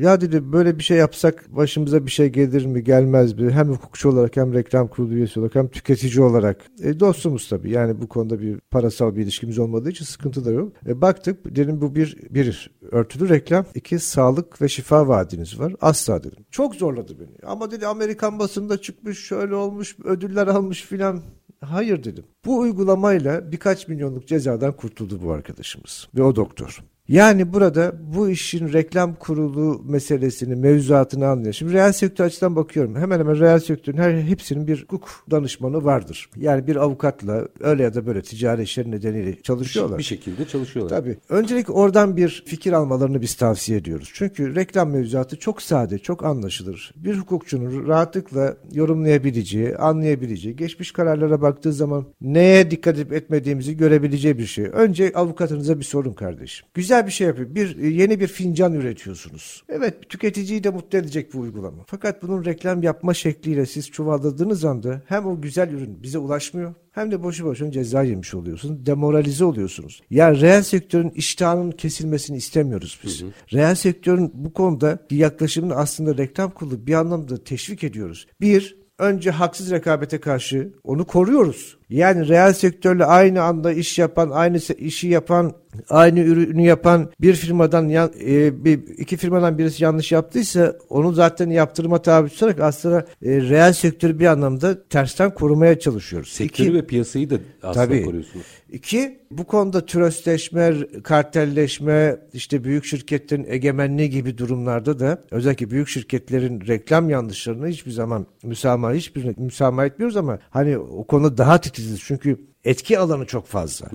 Ya dedi böyle bir şey yapsak başımıza bir şey gelir mi gelmez mi? Hem hukukçu olarak hem reklam kurulu üyesi olarak hem tüketici olarak. E, dostumuz tabii yani bu konuda bir parasal bir ilişkimiz olmadığı için sıkıntı da yok. E, baktık dedim bu bir, bir örtülü reklam. iki sağlık ve şifa vaadiniz var. Asla dedim. Çok zorladı beni. Ama dedi Amerikan basında çıkmış şöyle olmuş ödüller almış filan. Hayır dedim. Bu uygulamayla birkaç milyonluk cezadan kurtuldu bu arkadaşımız ve o doktor. Yani burada bu işin reklam kurulu meselesini, mevzuatını anlıyor. Şimdi reel sektör açıdan bakıyorum. Hemen hemen reel sektörün her hepsinin bir hukuk danışmanı vardır. Yani bir avukatla öyle ya da böyle ticari işler nedeniyle çalışıyorlar. Bir şekilde çalışıyorlar. Tabii. Öncelikle oradan bir fikir almalarını biz tavsiye ediyoruz. Çünkü reklam mevzuatı çok sade, çok anlaşılır. Bir hukukçunun rahatlıkla yorumlayabileceği, anlayabileceği, geçmiş kararlara baktığı zaman neye dikkat edip etmediğimizi görebileceği bir şey. Önce avukatınıza bir sorun kardeşim. Güzel bir şey yapıyor. Bir yeni bir fincan üretiyorsunuz. Evet, tüketiciyi de mutlu edecek bu uygulama. Fakat bunun reklam yapma şekliyle siz çuvalladığınız anda hem o güzel ürün bize ulaşmıyor hem de boşu boşuna ceza yemiş oluyorsunuz. Demoralize oluyorsunuz. Yani reel sektörün iştahının kesilmesini istemiyoruz biz. Reel sektörün bu konuda yaklaşımını aslında reklam kurulu bir anlamda teşvik ediyoruz. Bir, önce haksız rekabete karşı onu koruyoruz. Yani reel sektörle aynı anda iş yapan, aynı işi yapan, aynı ürünü yapan bir firmadan e, bir iki firmadan birisi yanlış yaptıysa onu zaten yaptırıma tabi tutarak aslında e, reel sektörü bir anlamda tersten korumaya çalışıyoruz. Sektörü İki- ve piyasayı da aslında Tabii. koruyorsunuz. İki, bu konuda türösleşme, kartelleşme, işte büyük şirketlerin egemenliği gibi durumlarda da özellikle büyük şirketlerin reklam yanlışlarını hiçbir zaman müsamaha, hiçbir müsamaha etmiyoruz ama hani o konuda daha titiziz. Çünkü etki alanı çok fazla.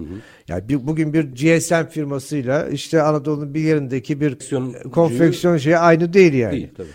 Yani bir, bugün bir GSM firmasıyla işte Anadolu'nun bir yerindeki bir Konfeksiyoncu- konfeksiyon şeyi aynı değil yani. Değil tabii.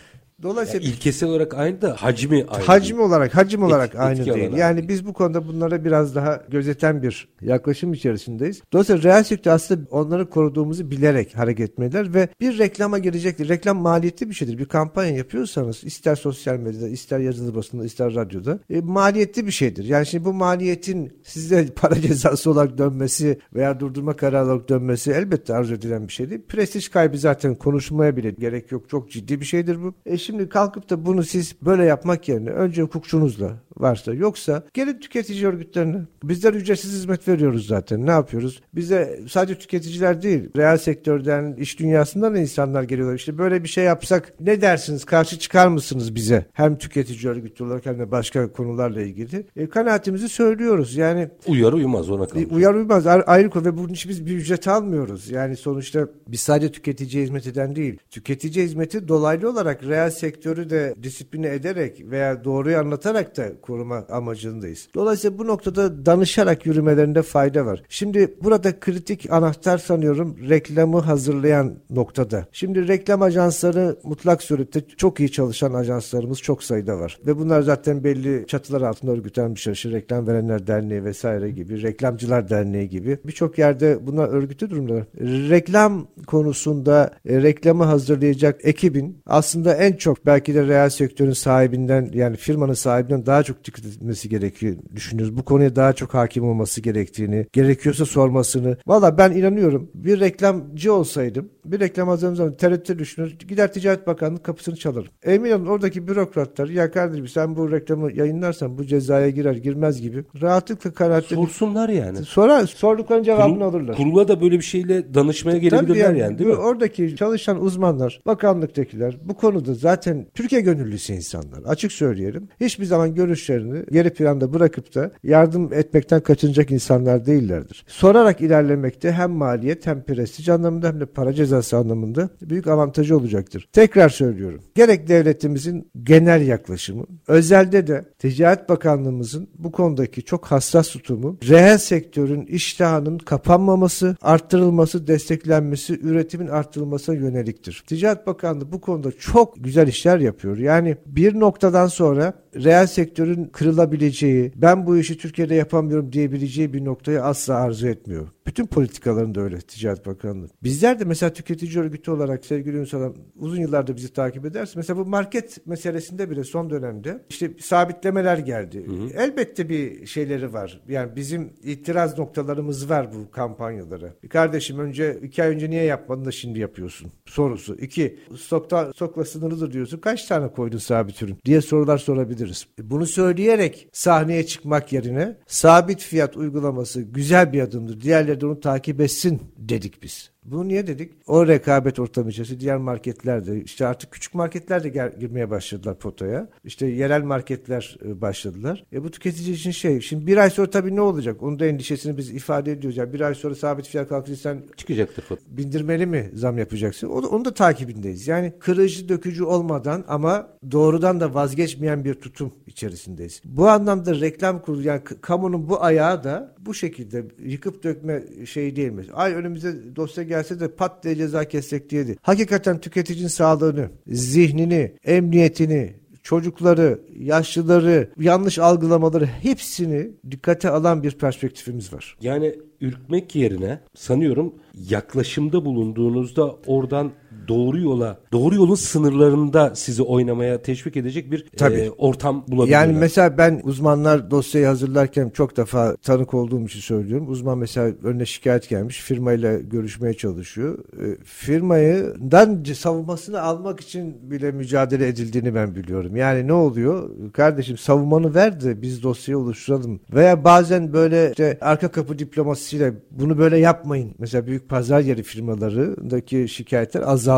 Dolayısıyla Yani ilkesel olarak aynı da hacmi aynı. Hacim değil. olarak hacim olarak etki aynı değil. alanı Yani biz bu konuda bunlara biraz daha gözeten bir yaklaşım içerisindeyiz. Dolayısıyla reel sektör aslında onları koruduğumuzu bilerek hareket etmeliler ve bir reklama girecektir. Reklam maliyetli bir şeydir. Bir kampanya yapıyorsanız ister sosyal medyada, ister yazılı basında, ister radyoda e, maliyetli bir şeydir. Yani şimdi bu maliyetin size para cezası olarak dönmesi veya durdurma kararı olarak dönmesi elbette arzu edilen bir şey değil. Prestij kaybı zaten konuşmaya bile gerek yok. Çok ciddi bir şeydir bu. E şimdi kalkıp da bunu siz böyle yapmak yerine önce hukukçunuzla varsa yoksa gelin tüketici örgütlerine. Bizler ücretsiz hizmet veriyoruz zaten. Ne yapıyoruz? Bize sadece tüketiciler değil, reel sektörden, iş dünyasından da insanlar geliyorlar. İşte böyle bir şey yapsak ne dersiniz? Karşı çıkar mısınız bize? Hem tüketici örgütü olarak hem de başka konularla ilgili. E, kanaatimizi söylüyoruz. Yani Uyar uymaz ona e, kalmış. Uyar uymaz ayrı konu ve bunun için biz bir ücret almıyoruz. Yani sonuçta biz sadece tüketiciye hizmet eden değil. Tüketici hizmeti dolaylı olarak reel sektörü de disipline ederek veya doğruyu anlatarak da koruma amacındayız. Dolayısıyla bu noktada danışarak yürümelerinde fayda var. Şimdi burada kritik anahtar sanıyorum reklamı hazırlayan noktada. Şimdi reklam ajansları mutlak surette çok iyi çalışan ajanslarımız çok sayıda var. Ve bunlar zaten belli çatılar altında örgütlenmiş. İşte Reklam Verenler Derneği vesaire gibi, Reklamcılar Derneği gibi birçok yerde bunlar örgütlü durumdalar. Reklam konusunda e, reklamı hazırlayacak ekibin aslında en çok belki de reel sektörün sahibinden yani firmanın sahibinden daha çok dikkat etmesi gerekiyor düşünüyoruz. Bu konuya daha çok hakim olması gerektiğini, gerekiyorsa sormasını. Valla ben inanıyorum bir reklamcı olsaydım bir reklam hazırladığım zaman TRT düşünür gider Ticaret Bakanlığı kapısını çalarım. Emin olun oradaki bürokratlar ya kardeşim sen bu reklamı yayınlarsan bu cezaya girer girmez gibi rahatlıkla kanaatleri Sorsunlar yani. Sonra sorduklarının cevabını Kurul- alırlar. Kurula da böyle bir şeyle danışmaya Tabii gelebilirler yani, değil bu- mi? Oradaki çalışan uzmanlar, bakanlıktakiler bu konuda zaten Türkiye gönüllüsü insanlar. Açık söyleyelim. Hiçbir zaman görüşlerini geri planda bırakıp da yardım etmekten kaçınacak insanlar değillerdir. Sorarak ilerlemekte hem maliyet hem prestij anlamında hem de para cezası anlamında büyük avantajı olacaktır. Tekrar söylüyorum. Gerek devletimizin genel yaklaşımı, özelde de Ticaret Bakanlığımızın bu konudaki çok hassas tutumu, reel sektörün iştahının kapanmaması, arttırılması, desteklenmesi, üretimin arttırılmasına yöneliktir. Ticaret Bakanlığı bu konuda çok güzel işler yapıyor. Yani bir noktadan sonra reel sektörün kırılabileceği, ben bu işi Türkiye'de yapamıyorum diyebileceği bir noktayı asla arzu etmiyor. Bütün politikalarında öyle Ticaret Bakanlığı. Bizler de mesela tüketici örgütü olarak sevgili Ünsal'ım uzun yıllardır bizi takip edersin. Mesela bu market meselesinde bile son dönemde işte sabitlemeler geldi. Hı hı. Elbette bir şeyleri var. Yani bizim itiraz noktalarımız var bu kampanyalara. Kardeşim önce iki ay önce niye yapmadın da şimdi yapıyorsun? Sorusu. İki, stokta, stokla sınırlıdır diyorsun. Kaç tane koydun sabit ürün? diye sorular sorabiliriz. Bunu söyleyerek sahneye çıkmak yerine sabit fiyat uygulaması güzel bir adımdır. Diğerleri de onu takip etsin dedik biz. Bunu niye dedik? O rekabet ortamı içerisinde diğer marketlerde işte artık küçük marketler de gel, girmeye başladılar potaya. İşte yerel marketler e, başladılar. E bu tüketici için şey şimdi bir ay sonra tabii ne olacak? Onun da endişesini biz ifade ediyoruz. Yani bir ay sonra sabit fiyat kalkınca sen çıkacaktır foto. Bindirmeli mi zam yapacaksın? Onu, onu da takibindeyiz. Yani kırıcı dökücü olmadan ama doğrudan da vazgeçmeyen bir tutum içerisindeyiz. Bu anlamda reklam kurulu yani kamunun bu ayağı da bu şekilde yıkıp dökme şey değil mi? Ay önümüze dosya gelse de pat diye ceza kessek diyedi. Hakikaten tüketicinin sağlığını, zihnini, emniyetini, çocukları, yaşlıları, yanlış algılamaları hepsini dikkate alan bir perspektifimiz var. Yani ürkmek yerine sanıyorum yaklaşımda bulunduğunuzda oradan doğru yola, doğru yolun sınırlarında sizi oynamaya teşvik edecek bir Tabii. E, ortam bulabilirler. Yani mesela ben uzmanlar dosyayı hazırlarken çok defa tanık olduğum için söylüyorum. Uzman mesela önüne şikayet gelmiş, firmayla görüşmeye çalışıyor. E, firmayıdan savunmasını almak için bile mücadele edildiğini ben biliyorum. Yani ne oluyor? Kardeşim savunmanı ver de biz dosyayı oluşturalım. Veya bazen böyle işte arka kapı diplomasıyla bunu böyle yapmayın. Mesela büyük pazar yeri firmalarındaki şikayetler azaldı.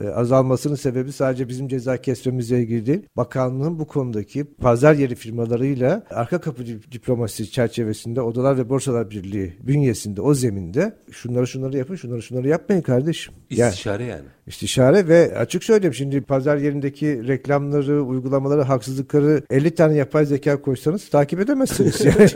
E, azalmasının sebebi sadece bizim ceza kesmemizle ilgili değil. Bakanlığın bu konudaki pazar yeri firmalarıyla arka kapı diplomasisi çerçevesinde Odalar ve Borsalar Birliği bünyesinde o zeminde şunları şunları yapın şunları şunları yapmayın kardeşim. İstişare yani. yani. İstişare ve açık söyleyeyim şimdi pazar yerindeki reklamları, uygulamaları, haksızlıkları 50 tane yapay zeka koysanız takip edemezsiniz. Yani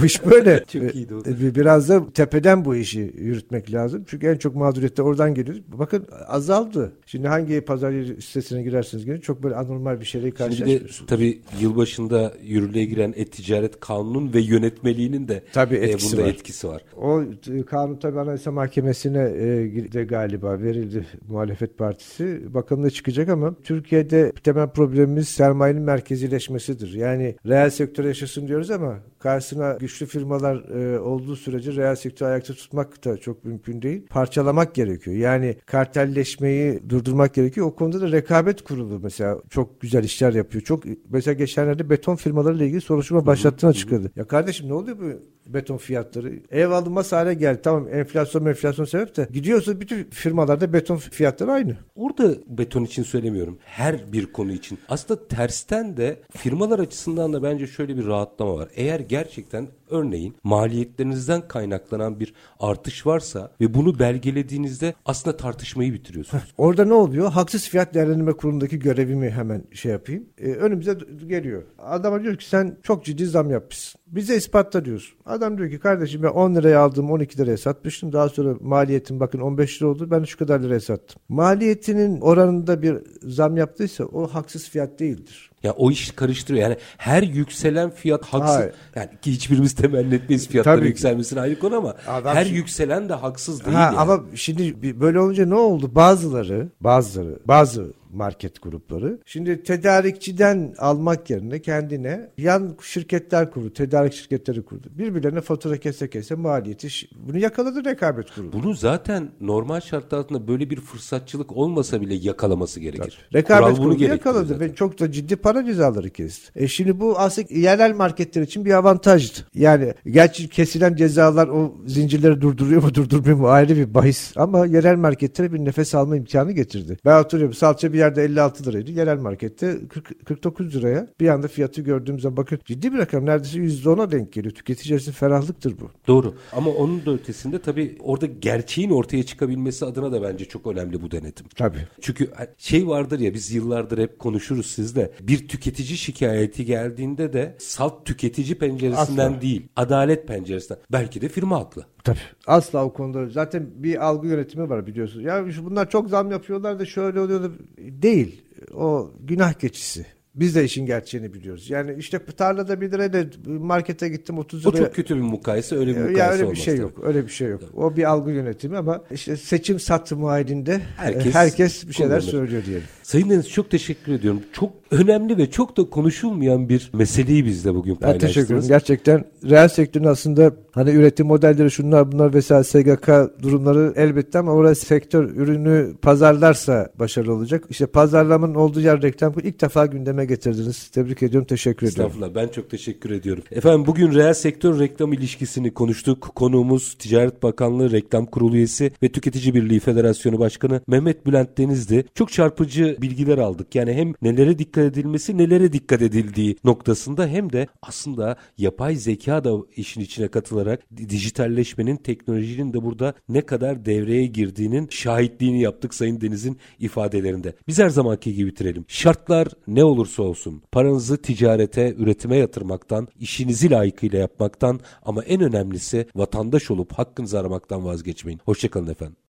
bu iş böyle. Çok iyiydi o. Biraz da tepeden bu işi yürütmek lazım. Çünkü en çok mağduriyette oradan geliyor. Bakın azaldı. Şimdi hangi pazar yeri sitesine girersiniz girin çok böyle anormal bir şeyle karşılaşıyorsunuz. Şimdi de tabii yılbaşında yürürlüğe giren et-ticaret kanunun ve yönetmeliğinin de tabii e, etkisi e, bunda var. etkisi var. O e, kanun tabii Anayasa Mahkemesi'ne e, de galiba verildi muhalefet partisi. Bakalım ne çıkacak ama Türkiye'de temel problemimiz sermayenin merkezileşmesidir. Yani reel sektör yaşasın diyoruz ama karşısına güçlü firmalar e, olduğu sürece reel sektörü ayakta tutmak da çok mümkün değil. Parçalamak gerekiyor. Yani kartelleşmeyi durdurmak gerekiyor. O konuda da rekabet kurulu mesela çok güzel işler yapıyor. Çok mesela geçenlerde beton firmalarıyla ilgili soruşturma başlattığını açıkladı. Ya kardeşim ne oluyor bu beton fiyatları? Ev alınmaz hale geldi. Tamam enflasyon enflasyon sebep de gidiyorsa bütün firmalarda beton fiyatları aynı. Orada beton için söylemiyorum. Her bir konu için. Aslında tersten de firmalar açısından da bence şöyle bir rahatlama var. Eğer gerçekten örneğin maliyetlerinizden kaynaklanan bir artış varsa ve bunu belgelediğinizde aslında tartışmayı bitiriyorsunuz. Orada ne oluyor? Haksız fiyat değerlendirme kurulundaki görevimi hemen şey yapayım. Ee, önümüze geliyor. Adama diyor ki sen çok ciddi zam yapmışsın. Bize ispatla diyorsun. Adam diyor ki kardeşim ben 10 liraya aldım 12 liraya satmıştım. Daha sonra maliyetim bakın 15 lira oldu. Ben şu kadar liraya sattım. Maliyetinin oranında bir zam yaptıysa o haksız fiyat değildir. Ya o iş karıştırıyor. Yani her yükselen fiyat haksız. Hayır. Yani ki hiçbirimiz temenni etmeyiz fiyatların Tabii. yükselmesine ayrı konu ama Adam her şimdi... yükselen de haksız değil. Ha, yani. Ama şimdi böyle olunca ne oldu? Bazıları, bazıları, bazı market grupları. Şimdi tedarikçiden almak yerine kendine yan şirketler kurdu. Tedarik şirketleri kurdu. Birbirlerine fatura kese kese maliyeti bunu yakaladı rekabet kurulu. Bunu zaten normal şartlar altında böyle bir fırsatçılık olmasa bile yakalaması gerekir. Tabii. Rekabet Kural kurulu yakaladı zaten. ve çok da ciddi para cezaları kesti. E şimdi bu aslında yerel marketler için bir avantajdı. Yani gerçi kesilen cezalar o zincirleri durduruyor mu durdurmuyor mu ayrı bir bahis ama yerel marketlere bir nefes alma imkanı getirdi. Ben oturuyorum salça bir yerde 56 liraydı. Yerel markette 40, 49 liraya. Bir anda fiyatı gördüğümüzde bakın ciddi bir rakam. Neredeyse %10'a denk geliyor. Tüketici için ferahlıktır bu. Doğru. Ama onun da ötesinde tabii orada gerçeğin ortaya çıkabilmesi adına da bence çok önemli bu denetim. Tabii. Çünkü şey vardır ya biz yıllardır hep konuşuruz sizde. Bir tüketici şikayeti geldiğinde de salt tüketici penceresinden Asla. değil, adalet penceresinden. Belki de firma haklı. Tabii. Asla o konuda zaten bir algı yönetimi var biliyorsunuz. Ya bunlar çok zam yapıyorlar da şöyle oluyor da değil. O günah keçisi. Biz de işin gerçeğini biliyoruz. Yani işte tarlada 1 lirayla markete gittim 30 O liraya. çok kötü bir mukayese, öyle bir mukayese ya öyle bir olmaz şey tabii. yok. Öyle bir şey yok. O bir algı yönetimi ama işte seçim satımı halinde Herkes herkes, herkes bir şeyler kullanır. söylüyor diyelim. Sayın Deniz çok teşekkür ediyorum. Çok önemli ve çok da konuşulmayan bir meseleyi bizle bugün Ben paylaştınız. teşekkür ederim. Gerçekten reel sektörün aslında hani üretim modelleri şunlar bunlar vesaire SGK durumları elbette ama orası sektör ürünü pazarlarsa başarılı olacak. İşte pazarlamanın olduğu yer reklam ilk defa gündeme getirdiniz. Tebrik ediyorum. Teşekkür ediyorum. Estağfurullah ben çok teşekkür ediyorum. Efendim bugün reel sektör reklam ilişkisini konuştuk. Konuğumuz Ticaret Bakanlığı Reklam Kurulu üyesi ve Tüketici Birliği Federasyonu Başkanı Mehmet Bülent Deniz'di. Çok çarpıcı bilgiler aldık. Yani hem nelere dikkat edilmesi nelere dikkat edildiği noktasında hem de aslında yapay zeka da işin içine katılarak dijitalleşmenin teknolojinin de burada ne kadar devreye girdiğinin şahitliğini yaptık Sayın Deniz'in ifadelerinde. Biz her zamanki gibi bitirelim. Şartlar ne olursa olsun paranızı ticarete, üretime yatırmaktan, işinizi layıkıyla yapmaktan ama en önemlisi vatandaş olup hakkınızı aramaktan vazgeçmeyin. Hoşçakalın efendim.